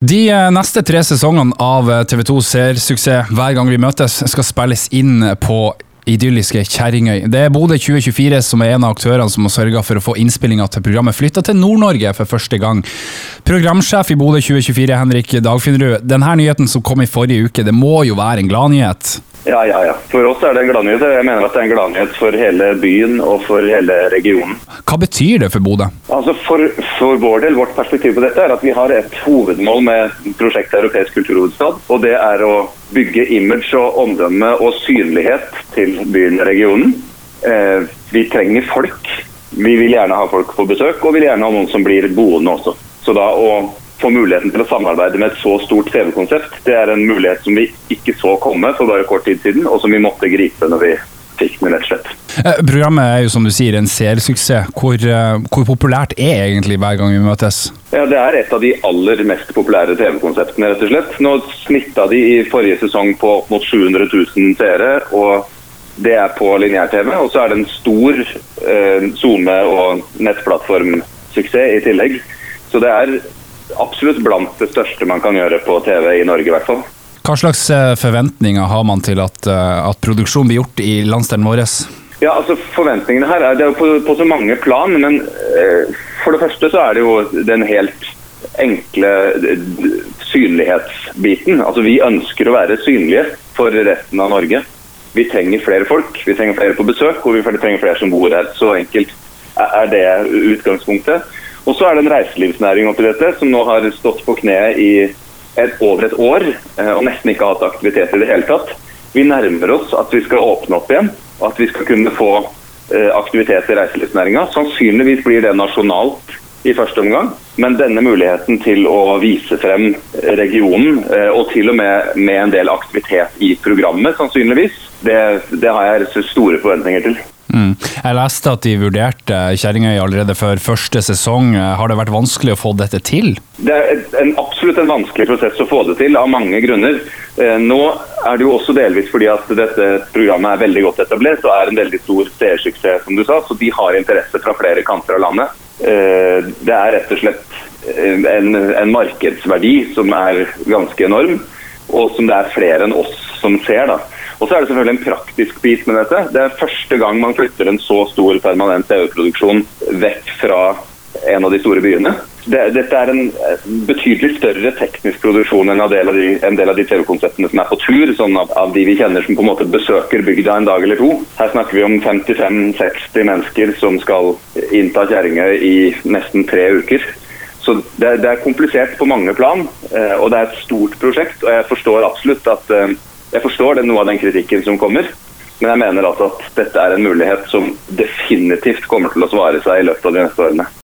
De eh, neste tre sesongene av eh, TV 2 Seersuksess Hver gang vi møtes skal spilles inn på idylliske Kjerringøy. Det er Bodø 2024 som er en av aktørene som har sørga for å få innspillinga til programmet flytta til Nord-Norge for første gang. Programsjef i Bodø 2024, Henrik Dagfinnerud. Denne nyheten som kom i forrige uke, det må jo være en gladnyhet? Ja, ja, ja. For oss er det en gladnyhet. Jeg mener at det er en gladnyhet for hele byen og for hele regionen. Hva betyr det for Bodø? Altså for, for, vår del, vårt perspektiv på dette er at vi har et hovedmål med prosjektet Europeisk kulturhovedstad. Og det er å bygge image og omdømme og synlighet til byen og regionen. Eh, vi trenger folk. Vi vil gjerne ha folk på besøk, og vil gjerne ha noen som blir boende også. Så da å få muligheten til å samarbeide med et så stort TV-konsept, det er en mulighet som vi ikke så komme for bare kort tid siden, og som vi måtte gripe når vi fikk den, rett og slett. Eh, programmet er jo som du sier en seersuksess. Hvor, eh, hvor, populært er egentlig Hver gang vi møtes? Ja, Det er et av de aller mest populære TV-konseptene, rett og slett. Nå snitta de i forrige sesong på opp mot 700 000 seere. og det er på lineær-TV. Og så er det en stor eh, SoMe- og nettplattformsuksess i tillegg. Så det er absolutt blant det største man kan gjøre på TV i Norge, i hvert fall. Hva slags eh, forventninger har man til at, eh, at produksjonen blir gjort i landsdelen vår? Ja, altså Forventningene her er, det er på, på så mange plan. Men eh, for det første så er det jo den helt enkle synlighetsbiten. Altså Vi ønsker å være synlige for resten av Norge. Vi trenger flere folk, vi trenger flere på besøk, og vi trenger flere som bor her. Så enkelt er det utgangspunktet. Og så er det en reiselivsnæring oppi dette som nå har stått på kne i et, over et år eh, og nesten ikke hatt aktivitet i det hele tatt. Vi nærmer oss at vi skal åpne opp igjen, og at vi skal kunne få eh, aktivitet i reiselivsnæringa. Sannsynligvis blir det nasjonalt i første omgang, men denne muligheten til å vise frem regionen, eh, og til og med med en del aktivitet i programmet, sannsynligvis, det, det har jeg store forventninger til. Mm. Jeg leste at de vurderte Kjerringøy allerede før første sesong. Har det vært vanskelig å få dette til? Det er en, absolutt en vanskelig prosess å få det til, av mange grunner. Eh, nå er det jo også delvis fordi at dette programmet er veldig godt etablert og er en veldig stor seersuksess, som du sa. Så de har interesse fra flere kanter av landet. Eh, det er rett og slett eh, en, en markedsverdi som er ganske enorm, og som det er flere enn oss som ser. da. Og så er det selvfølgelig en praktisk bit med dette. Det er første gang man flytter en så stor permanent TV-produksjon vekk fra en av de store byene. Det, dette er en betydelig større teknisk produksjon enn en del av de, de TV-konseptene som er på tur. sånn av, av, de vi kjenner som på en måte besøker bygda en dag eller to. Her snakker vi om 55-60 mennesker som skal innta Kjerringøy i nesten tre uker. Så det, det, er komplisert på mange plan, eh, og det er et stort prosjekt. og Jeg forstår absolutt at eh, jeg forstår det, noe av den kritikken som kommer, men jeg mener altså at dette er en mulighet som definitivt kommer til å svare seg i løpet av de neste årene.